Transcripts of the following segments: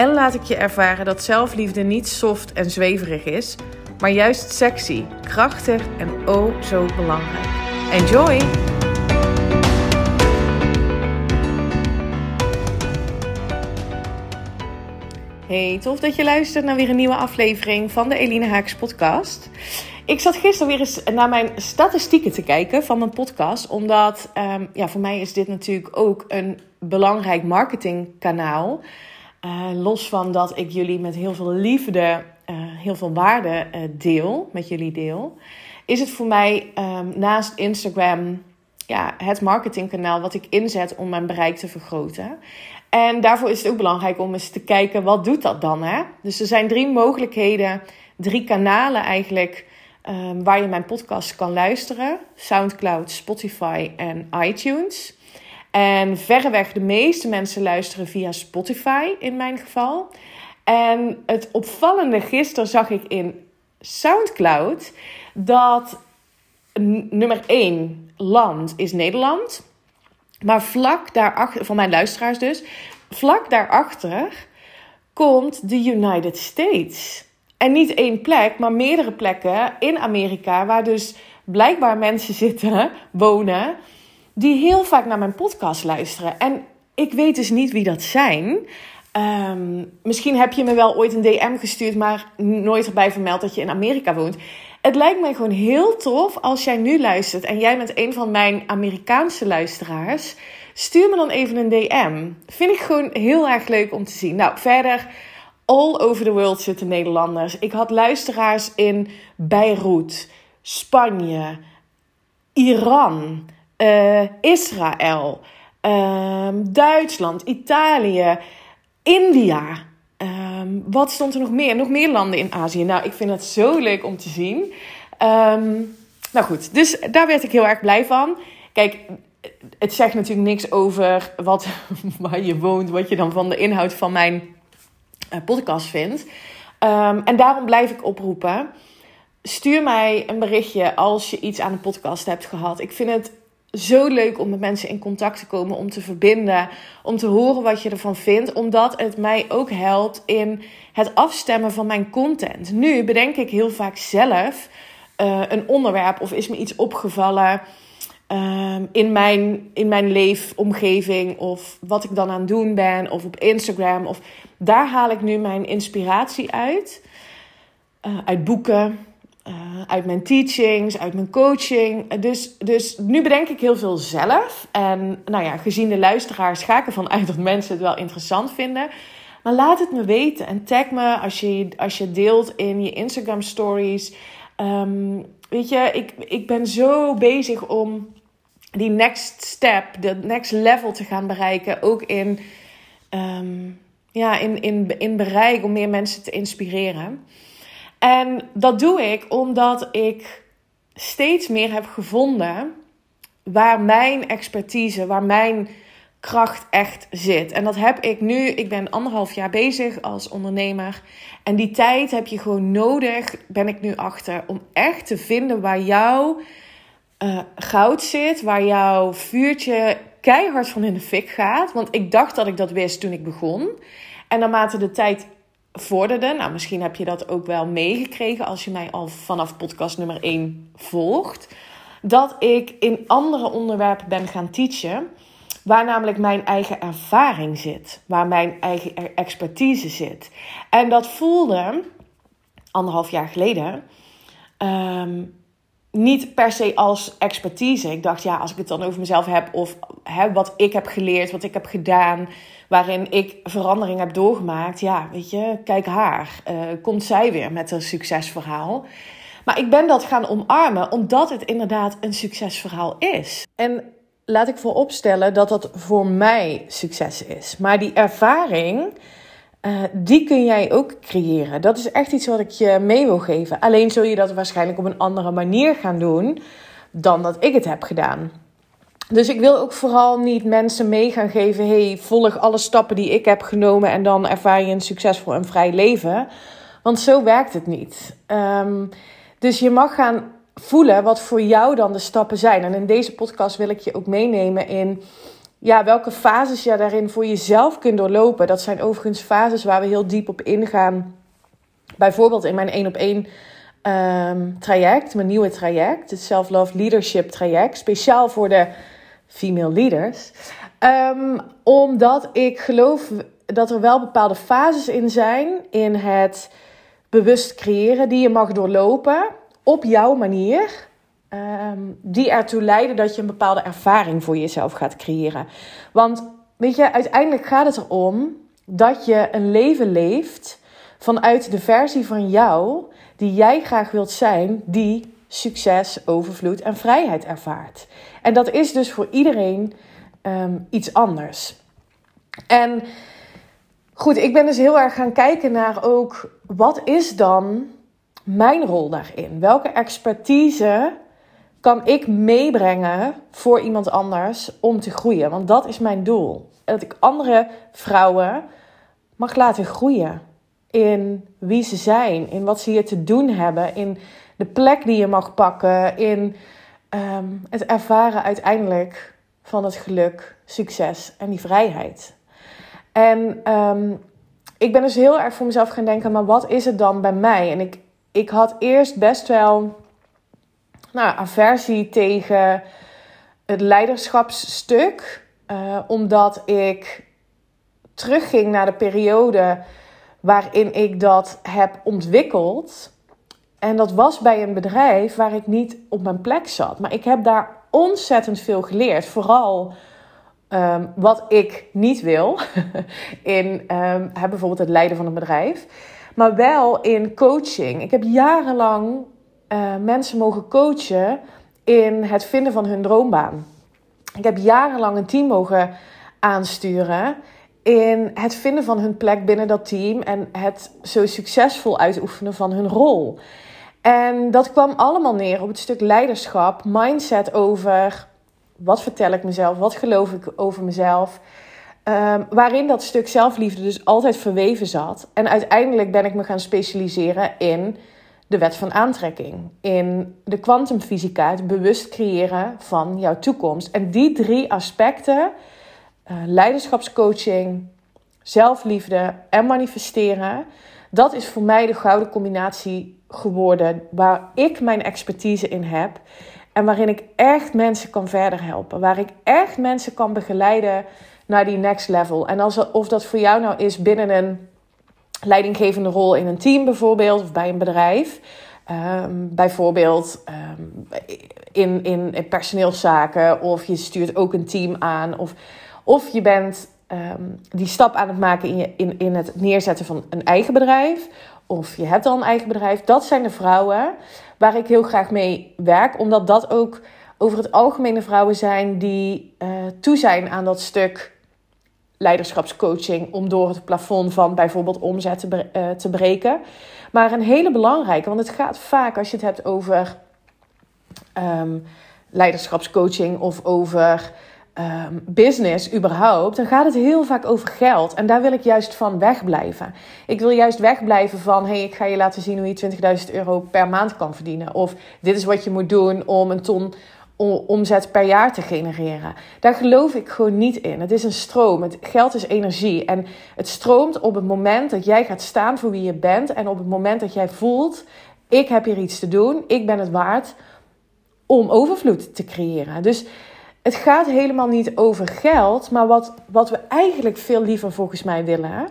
en laat ik je ervaren dat zelfliefde niet soft en zweverig is, maar juist sexy, krachtig en oh zo belangrijk. Enjoy! Hey, tof dat je luistert naar weer een nieuwe aflevering van de Eline Haaks podcast. Ik zat gisteren weer eens naar mijn statistieken te kijken van mijn podcast. Omdat um, ja, voor mij is dit natuurlijk ook een belangrijk marketingkanaal. Uh, los van dat ik jullie met heel veel liefde, uh, heel veel waarde uh, deel, met jullie deel. Is het voor mij um, naast Instagram ja, het marketingkanaal wat ik inzet om mijn bereik te vergroten. En daarvoor is het ook belangrijk om eens te kijken, wat doet dat dan? Hè? Dus er zijn drie mogelijkheden, drie kanalen eigenlijk um, waar je mijn podcast kan luisteren: SoundCloud, Spotify en iTunes. En verreweg de meeste mensen luisteren via Spotify in mijn geval. En het opvallende gisteren zag ik in SoundCloud dat nummer 1 land is Nederland. Maar vlak daarachter, van mijn luisteraars dus, vlak daarachter komt de United States. En niet één plek, maar meerdere plekken in Amerika, waar dus blijkbaar mensen zitten, wonen, die heel vaak naar mijn podcast luisteren. En ik weet dus niet wie dat zijn. Um, misschien heb je me wel ooit een DM gestuurd, maar nooit erbij vermeld dat je in Amerika woont. Het lijkt mij gewoon heel tof als jij nu luistert en jij bent een van mijn Amerikaanse luisteraars. Stuur me dan even een DM. Vind ik gewoon heel erg leuk om te zien. Nou, verder all over the world zitten Nederlanders. Ik had luisteraars in Beirut, Spanje, Iran, uh, Israël, uh, Duitsland, Italië, India. Um, wat stond er nog meer? Nog meer landen in Azië. Nou, ik vind het zo leuk om te zien. Um, nou goed, dus daar werd ik heel erg blij van. Kijk, het zegt natuurlijk niks over wat, waar je woont, wat je dan van de inhoud van mijn uh, podcast vindt. En daarom blijf ik oproepen. Stuur mij een berichtje als je iets aan de podcast hebt gehad. Ik vind het zo leuk om met mensen in contact te komen, om te verbinden, om te horen wat je ervan vindt, omdat het mij ook helpt in het afstemmen van mijn content. Nu bedenk ik heel vaak zelf uh, een onderwerp of is me iets opgevallen um, in, mijn, in mijn leefomgeving of wat ik dan aan het doen ben of op Instagram. Of, daar haal ik nu mijn inspiratie uit. Uh, uit boeken, uh, uit mijn teachings, uit mijn coaching. Dus, dus nu bedenk ik heel veel zelf. En nou ja, gezien de luisteraars ga ik ervan uit dat mensen het wel interessant vinden. Maar laat het me weten en tag me als je, als je deelt in je Instagram stories. Um, weet je, ik, ik ben zo bezig om die next step, de next level te gaan bereiken. Ook in, um, ja, in, in, in bereik om meer mensen te inspireren. En dat doe ik omdat ik steeds meer heb gevonden waar mijn expertise, waar mijn kracht echt zit. En dat heb ik nu. Ik ben anderhalf jaar bezig als ondernemer. En die tijd heb je gewoon nodig, ben ik nu achter, om echt te vinden waar jouw uh, goud zit, waar jouw vuurtje keihard van in de fik gaat. Want ik dacht dat ik dat wist toen ik begon. En naarmate de tijd vorderde. Nou, misschien heb je dat ook wel meegekregen als je mij al vanaf podcast nummer 1 volgt. Dat ik in andere onderwerpen ben gaan teachen. Waar namelijk mijn eigen ervaring zit. Waar mijn eigen expertise zit. En dat voelde anderhalf jaar geleden. Um, niet per se als expertise. Ik dacht, ja, als ik het dan over mezelf heb of hè, wat ik heb geleerd, wat ik heb gedaan, waarin ik verandering heb doorgemaakt, ja, weet je, kijk haar. Uh, komt zij weer met een succesverhaal. Maar ik ben dat gaan omarmen omdat het inderdaad een succesverhaal is. En laat ik vooropstellen dat dat voor mij succes is. Maar die ervaring uh, die kun jij ook creëren. Dat is echt iets wat ik je mee wil geven. Alleen zul je dat waarschijnlijk op een andere manier gaan doen dan dat ik het heb gedaan. Dus ik wil ook vooral niet mensen mee gaan geven: hey, volg alle stappen die ik heb genomen en dan ervaar je een succesvol en vrij leven. Want zo werkt het niet. Um, dus je mag gaan voelen wat voor jou dan de stappen zijn. En in deze podcast wil ik je ook meenemen in ja, welke fases je daarin voor jezelf kunt doorlopen. Dat zijn overigens fases waar we heel diep op ingaan. Bijvoorbeeld in mijn één op één traject, mijn nieuwe traject, het Self-Love Leadership traject, speciaal voor de female leaders. Um, omdat ik geloof dat er wel bepaalde fases in zijn in het bewust creëren die je mag doorlopen op jouw manier. Um, die ertoe leiden dat je een bepaalde ervaring voor jezelf gaat creëren. Want weet je, uiteindelijk gaat het erom dat je een leven leeft vanuit de versie van jou die jij graag wilt zijn, die succes, overvloed en vrijheid ervaart. En dat is dus voor iedereen um, iets anders. En goed, ik ben dus heel erg gaan kijken naar ook wat is dan mijn rol daarin? Welke expertise kan ik meebrengen voor iemand anders om te groeien? Want dat is mijn doel. Dat ik andere vrouwen mag laten groeien in wie ze zijn, in wat ze hier te doen hebben, in de plek die je mag pakken, in um, het ervaren uiteindelijk van het geluk, succes en die vrijheid. En um, ik ben dus heel erg voor mezelf gaan denken, maar wat is het dan bij mij? En ik, ik had eerst best wel nou, aversie tegen het leiderschapsstuk. Uh, omdat ik terugging naar de periode waarin ik dat heb ontwikkeld. En dat was bij een bedrijf waar ik niet op mijn plek zat. Maar ik heb daar ontzettend veel geleerd. Vooral um, wat ik niet wil. in um, bijvoorbeeld het leiden van een bedrijf. Maar wel in coaching. Ik heb jarenlang uh, mensen mogen coachen in het vinden van hun droombaan. Ik heb jarenlang een team mogen aansturen in het vinden van hun plek binnen dat team en het zo succesvol uitoefenen van hun rol. En dat kwam allemaal neer op het stuk leiderschap, mindset over wat vertel ik mezelf, wat geloof ik over mezelf. Um, waarin dat stuk zelfliefde dus altijd verweven zat. En uiteindelijk ben ik me gaan specialiseren in de wet van aantrekking. In de kwantumfysica, het bewust creëren van jouw toekomst. En die drie aspecten, uh, leiderschapscoaching, zelfliefde en manifesteren, dat is voor mij de gouden combinatie geworden waar ik mijn expertise in heb. En waarin ik echt mensen kan verder helpen. Waar ik echt mensen kan begeleiden naar die next level. En als, of dat voor jou nou is binnen een leidinggevende rol in een team bijvoorbeeld, of bij een bedrijf. Um, bijvoorbeeld in, in, in, personeelszaken, of je stuurt ook een team aan, of, of je bent um, die stap aan het maken in, je, in, in het neerzetten van een eigen bedrijf, of je hebt al een eigen bedrijf. Dat zijn de vrouwen waar ik heel graag mee werk, omdat dat ook over het algemeen de vrouwen zijn die uh, toe zijn aan dat stuk leiderschapscoaching om door het plafond van bijvoorbeeld omzet te, uh, te breken. Maar een hele belangrijke, want het gaat vaak als je het hebt over um, leiderschapscoaching of over um, business überhaupt, dan gaat het heel vaak over geld. En daar wil ik juist van wegblijven. Ik wil juist wegblijven van: hey, ik ga je laten zien hoe je 20.000 euro per maand kan verdienen. Of dit is wat je moet doen om een ton omzet per jaar te genereren. Daar geloof ik gewoon niet in. Het is een stroom. Het geld is energie. En het stroomt op het moment dat jij gaat staan voor wie je bent. En op het moment dat jij voelt: ik heb hier iets te doen. Ik ben het waard om overvloed te creëren. Dus het gaat helemaal niet over geld. Maar wat, wat we eigenlijk veel liever volgens mij willen,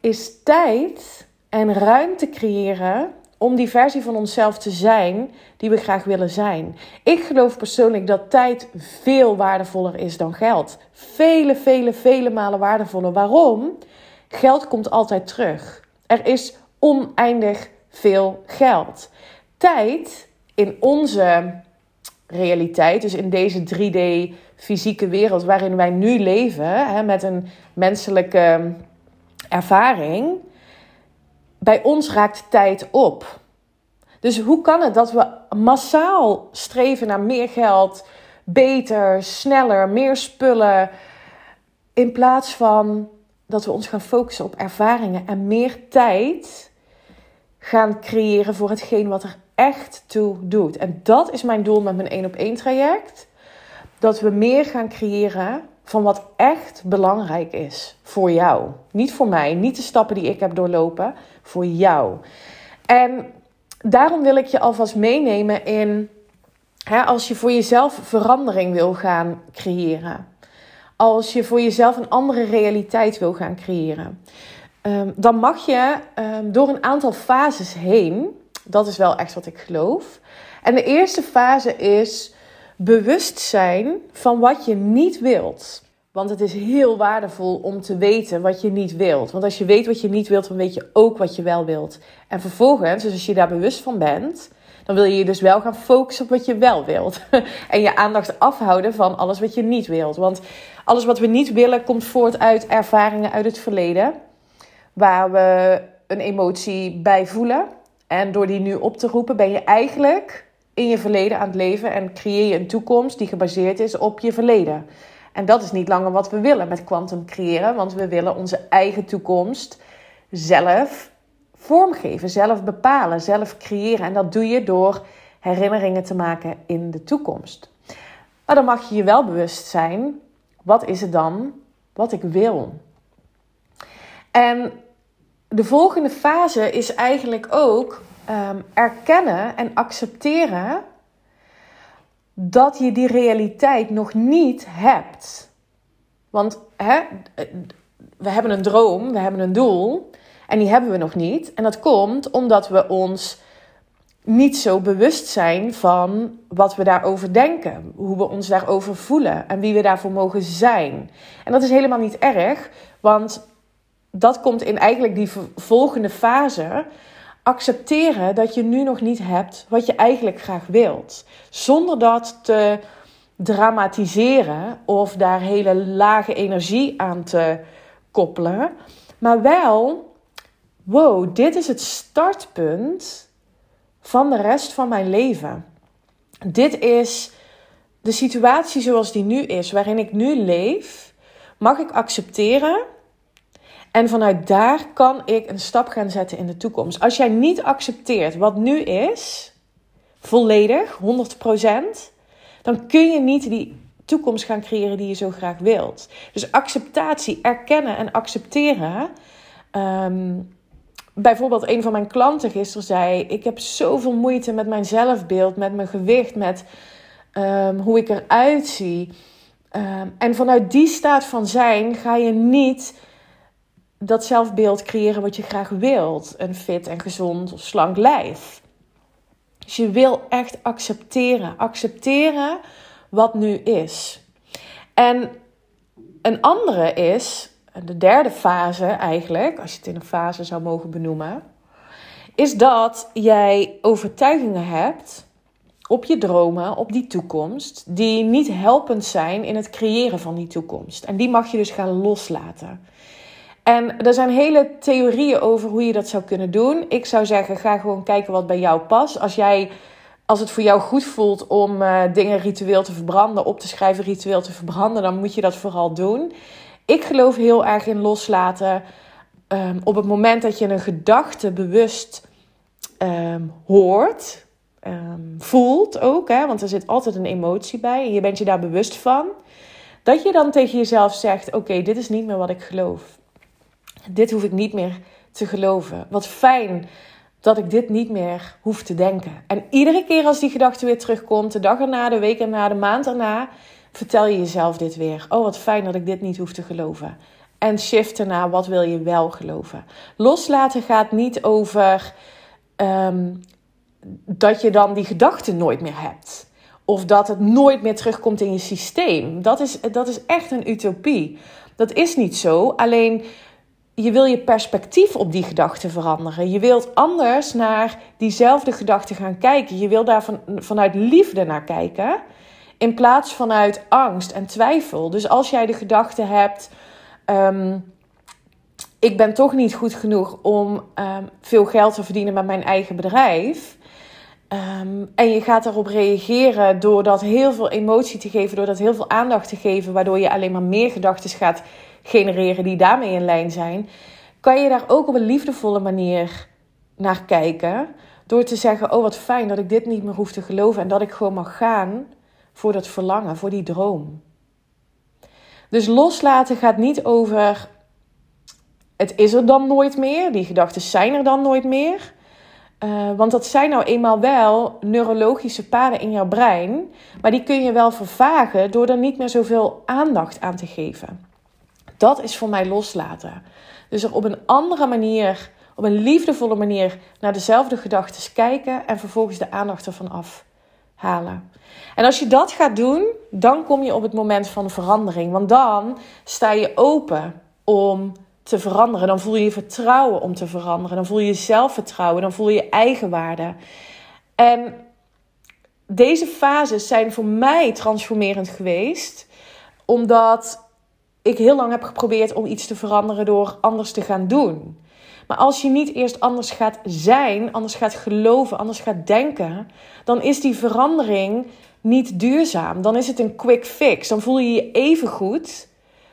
is tijd en ruimte creëren om die versie van onszelf te zijn die we graag willen zijn. Ik geloof persoonlijk dat tijd veel waardevoller is dan geld. Vele, vele, vele malen waardevoller. Waarom? Geld komt altijd terug. Er is oneindig veel geld. Tijd in onze realiteit, dus in deze 3D fysieke wereld waarin wij nu leven, hè, met een menselijke ervaring, bij ons raakt tijd op. Dus hoe kan het dat we massaal streven naar meer geld, beter, sneller, meer spullen, in plaats van dat we ons gaan focussen op ervaringen en meer tijd gaan creëren voor hetgeen wat er echt toe doet. En dat is mijn doel met mijn 1 op 1 traject. Dat we meer gaan creëren van wat echt belangrijk is voor jou. Niet voor mij, niet de stappen die ik heb doorlopen, voor jou. En daarom wil ik je alvast meenemen in hè, als je voor jezelf verandering wil gaan creëren. Als je voor jezelf een andere realiteit wil gaan creëren. Um, dan mag je um, door een aantal fases heen. Dat is wel echt wat ik geloof. En de eerste fase is bewust zijn van wat je niet wilt. Want het is heel waardevol om te weten wat je niet wilt. Want als je weet wat je niet wilt, dan weet je ook wat je wel wilt. En vervolgens, dus als je daar bewust van bent, dan wil je je dus wel gaan focussen op wat je wel wilt. en je aandacht afhouden van alles wat je niet wilt. Want alles wat we niet willen komt voort uit ervaringen uit het verleden. Waar we een emotie bij voelen. En door die nu op te roepen, ben je eigenlijk in je verleden aan het leven en creëer je een toekomst die gebaseerd is op je verleden. En dat is niet langer wat we willen met kwantum creëren, want we willen onze eigen toekomst zelf vormgeven, zelf bepalen, zelf creëren. En dat doe je door herinneringen te maken in de toekomst. Maar dan mag je je wel bewust zijn, wat is het dan wat ik wil? En de volgende fase is eigenlijk ook um, erkennen en accepteren dat je die realiteit nog niet hebt. Want hè, we hebben een droom, we hebben een doel en die hebben we nog niet. En dat komt omdat we ons niet zo bewust zijn van wat we daarover denken, hoe we ons daarover voelen en wie we daarvoor mogen zijn. En dat is helemaal niet erg, want dat komt in eigenlijk die volgende fase accepteren dat je nu nog niet hebt wat je eigenlijk graag wilt. Zonder dat te dramatiseren of daar hele lage energie aan te koppelen. Maar wel, wow, dit is het startpunt van de rest van mijn leven. Dit is de situatie zoals die nu is, waarin ik nu leef, mag ik accepteren en vanuit daar kan ik een stap gaan zetten in de toekomst. Als jij niet accepteert wat nu is, volledig, 100%, dan kun je niet die toekomst gaan creëren die je zo graag wilt. Dus acceptatie, erkennen en accepteren. Ehm, bijvoorbeeld, een van mijn klanten gisteren zei: Ik heb zoveel moeite met mijn zelfbeeld, met mijn gewicht, met um, hoe ik eruit zie. Um, en vanuit die staat van zijn ga je niet dat zelfbeeld creëren wat je graag wilt. Een fit en gezond of slank lijf. Dus je wil echt accepteren. Accepteren wat nu is. En een andere is, de derde fase eigenlijk, als je het in een fase zou mogen benoemen, is dat jij overtuigingen hebt op je dromen, op die toekomst, die niet helpend zijn in het creëren van die toekomst. En die mag je dus gaan loslaten. En er zijn hele theorieën over hoe je dat zou kunnen doen. Ik zou zeggen, ga gewoon kijken wat bij jou past. Als jij als het voor jou goed voelt om uh, dingen ritueel te verbranden, op te schrijven, ritueel te verbranden, dan moet je dat vooral doen. Ik geloof heel erg in loslaten. Um, op het moment dat je een gedachte bewust um, hoort, um, voelt ook, hè, want er zit altijd een emotie bij en je bent je daar bewust van, dat je dan tegen jezelf zegt: Oké, dit is niet meer wat ik geloof. Dit hoef ik niet meer te geloven. Wat fijn dat ik dit niet meer hoef te denken. En iedere keer als die gedachte weer terugkomt, de dag erna, de week erna, de maand erna, vertel je jezelf dit weer. Oh, wat fijn dat ik dit niet hoef te geloven. En shift erna, wat wil je wel geloven? Loslaten gaat niet over ehm, dat je dan die gedachte nooit meer hebt. Of dat het nooit meer terugkomt in je systeem. Dat is, dat is echt een utopie. Dat is niet zo. Alleen je wil je perspectief op die gedachte veranderen. Je wilt anders naar diezelfde gedachte gaan kijken. Je wil daar van, vanuit liefde naar kijken. In plaats vanuit angst en twijfel. Dus als jij de gedachte hebt. Um, ik ben toch niet goed genoeg om ehm, veel geld te verdienen met mijn eigen bedrijf. Ehm, en je gaat daarop reageren door dat heel veel emotie te geven, door dat heel veel aandacht te geven, waardoor je alleen maar meer gedachten gaat genereren die daarmee in lijn zijn. Kan je daar ook op een liefdevolle manier naar kijken. Door te zeggen: Oh, wat fijn dat ik dit niet meer hoef te geloven en dat ik gewoon mag gaan voor dat verlangen, voor die droom. Dus loslaten gaat niet over het is er dan nooit meer, die gedachten zijn er dan nooit meer. Uh, want dat zijn nou eenmaal wel neurologische paden in jouw brein, maar die kun je wel vervagen door er niet meer zoveel aandacht aan te geven. Dat is voor mij loslaten. Dus er op een andere manier, op een liefdevolle manier naar dezelfde gedachten kijken en vervolgens de aandacht ervan afhalen. En als je dat gaat doen, dan kom je op het moment van verandering. Want dan sta je open om te veranderen. Dan voel je je vertrouwen om te veranderen. Dan voel je je zelfvertrouwen. Dan voel je je eigenwaarde. En deze fases zijn voor mij transformerend geweest. Omdat ik heel lang heb geprobeerd om iets te veranderen door anders te gaan doen. Maar als je niet eerst anders gaat zijn, anders gaat geloven, anders gaat denken, dan is die verandering niet duurzaam. Dan is het een quick fix. Dan voel je je even goed.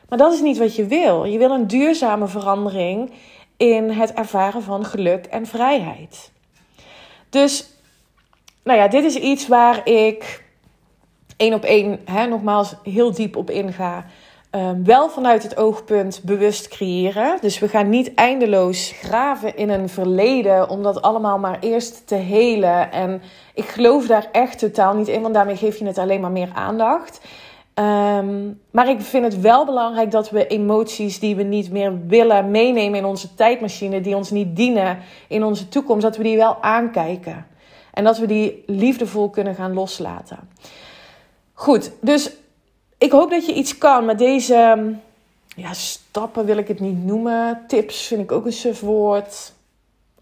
Maar dat is niet wat je wil. Je wil een duurzame verandering in het ervaren van geluk en vrijheid. Dus, nou ja, dit is iets waar ik één op één, hè, nogmaals, heel diep op inga. Um, wel vanuit het oogpunt bewust creëren. Dus we gaan niet eindeloos graven in een verleden om dat allemaal maar eerst te helen. En ik geloof daar echt totaal niet in, want daarmee geef je het alleen maar meer aandacht. Um, maar ik vind het wel belangrijk dat we emoties die we niet meer willen meenemen in onze tijdmachine, die ons niet dienen in onze toekomst, dat we die wel aankijken. En dat we die liefdevol kunnen gaan loslaten. Goed, dus ik hoop dat je iets kan met deze ja, stappen, wil ik het niet noemen. Tips vind ik ook een suf woord.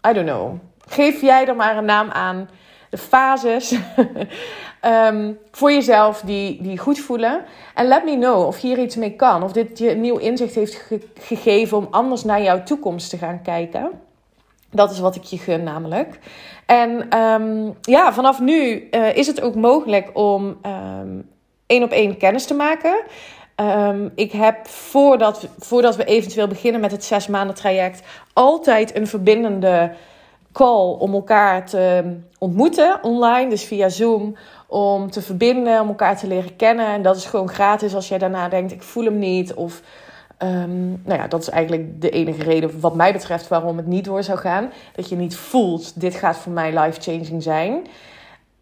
I don't know. Geef jij er maar een naam aan. De fases um, voor jezelf die, die goed voelen. En let me know of hier iets mee kan. Of dit je nieuw inzicht heeft gegeven om anders naar jouw toekomst te gaan kijken. Dat is wat ik je gun namelijk. En um, ja, vanaf nu uh, is het ook mogelijk om één op één kennis te maken. Um, ik heb voordat, voordat we eventueel beginnen met het zes maanden traject altijd een verbindende call om elkaar te ontmoeten online, dus via Zoom, om te verbinden, om elkaar te leren kennen. En dat is gewoon gratis als jij daarna denkt, ik voel hem niet. Of, um, nou ja, dat is eigenlijk de enige reden wat mij betreft waarom het niet door zou gaan. Dat je niet voelt, dit gaat voor mij life-changing zijn.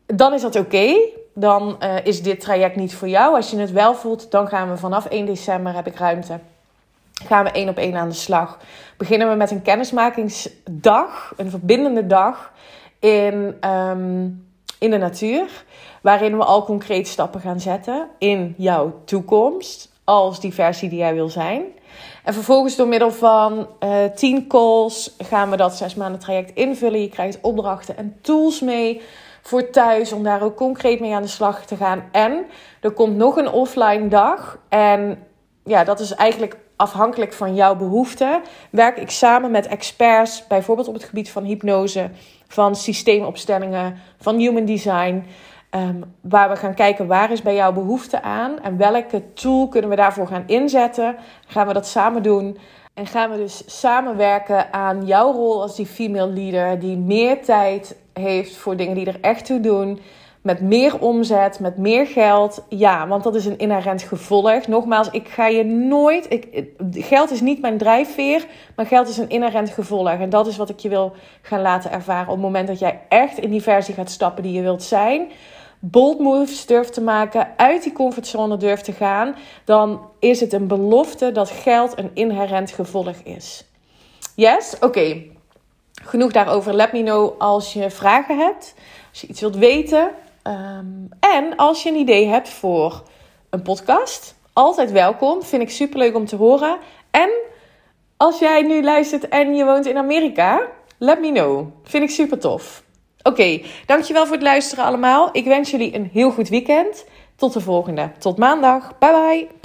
Dan is dat oké. Dan uh, is dit traject niet voor jou. Als je het wel voelt, dan gaan we vanaf 1 december, heb ik ruimte gaan we één op één aan de slag. Beginnen we met een kennismakingsdag, een verbindende dag in, um, in de natuur. Waarin we al concreet stappen gaan zetten in jouw toekomst. Als die versie die jij wil zijn. En vervolgens door middel van uh, 10 calls gaan we dat zes maanden traject invullen. Je krijgt opdrachten en tools mee voor thuis om daar ook concreet mee aan de slag te gaan. En er komt nog een offline dag. En ja, dat is eigenlijk afhankelijk van jouw behoeften, werk ik samen met experts, bijvoorbeeld op het gebied van hypnose, van systeemopstellingen, van human design. Um, waar we gaan kijken waar is bij jouw behoefte aan en welke tool kunnen we daarvoor gaan inzetten. Gaan we dat samen doen en gaan we dus samenwerken aan jouw rol als die female leader die meer tijd heeft voor dingen die er echt toe doen met meer omzet, met meer geld. Ja, want dat is een inherent gevolg. Nogmaals, ik ga je nooit. Ik, geld is niet mijn drijfveer, maar geld is een inherent gevolg. En dat is wat ik je wil gaan laten ervaren. Op het moment dat jij echt in die versie gaat stappen die je wilt zijn. Bold moves durft te maken, uit die comfortzone durft te gaan, dan is het een belofte dat geld een inherent gevolg is. Yes? Oké. Genoeg daarover. Let me know als je vragen hebt. Als je iets wilt weten, Um, en als je een idee hebt voor een podcast, altijd welkom. Vind ik superleuk om te horen. En als jij nu luistert en je woont in Amerika, let me know. Vind ik super tof. Oké, dankjewel voor het luisteren allemaal. Ik wens jullie een heel goed weekend. Tot de volgende. Tot maandag. Bye bye.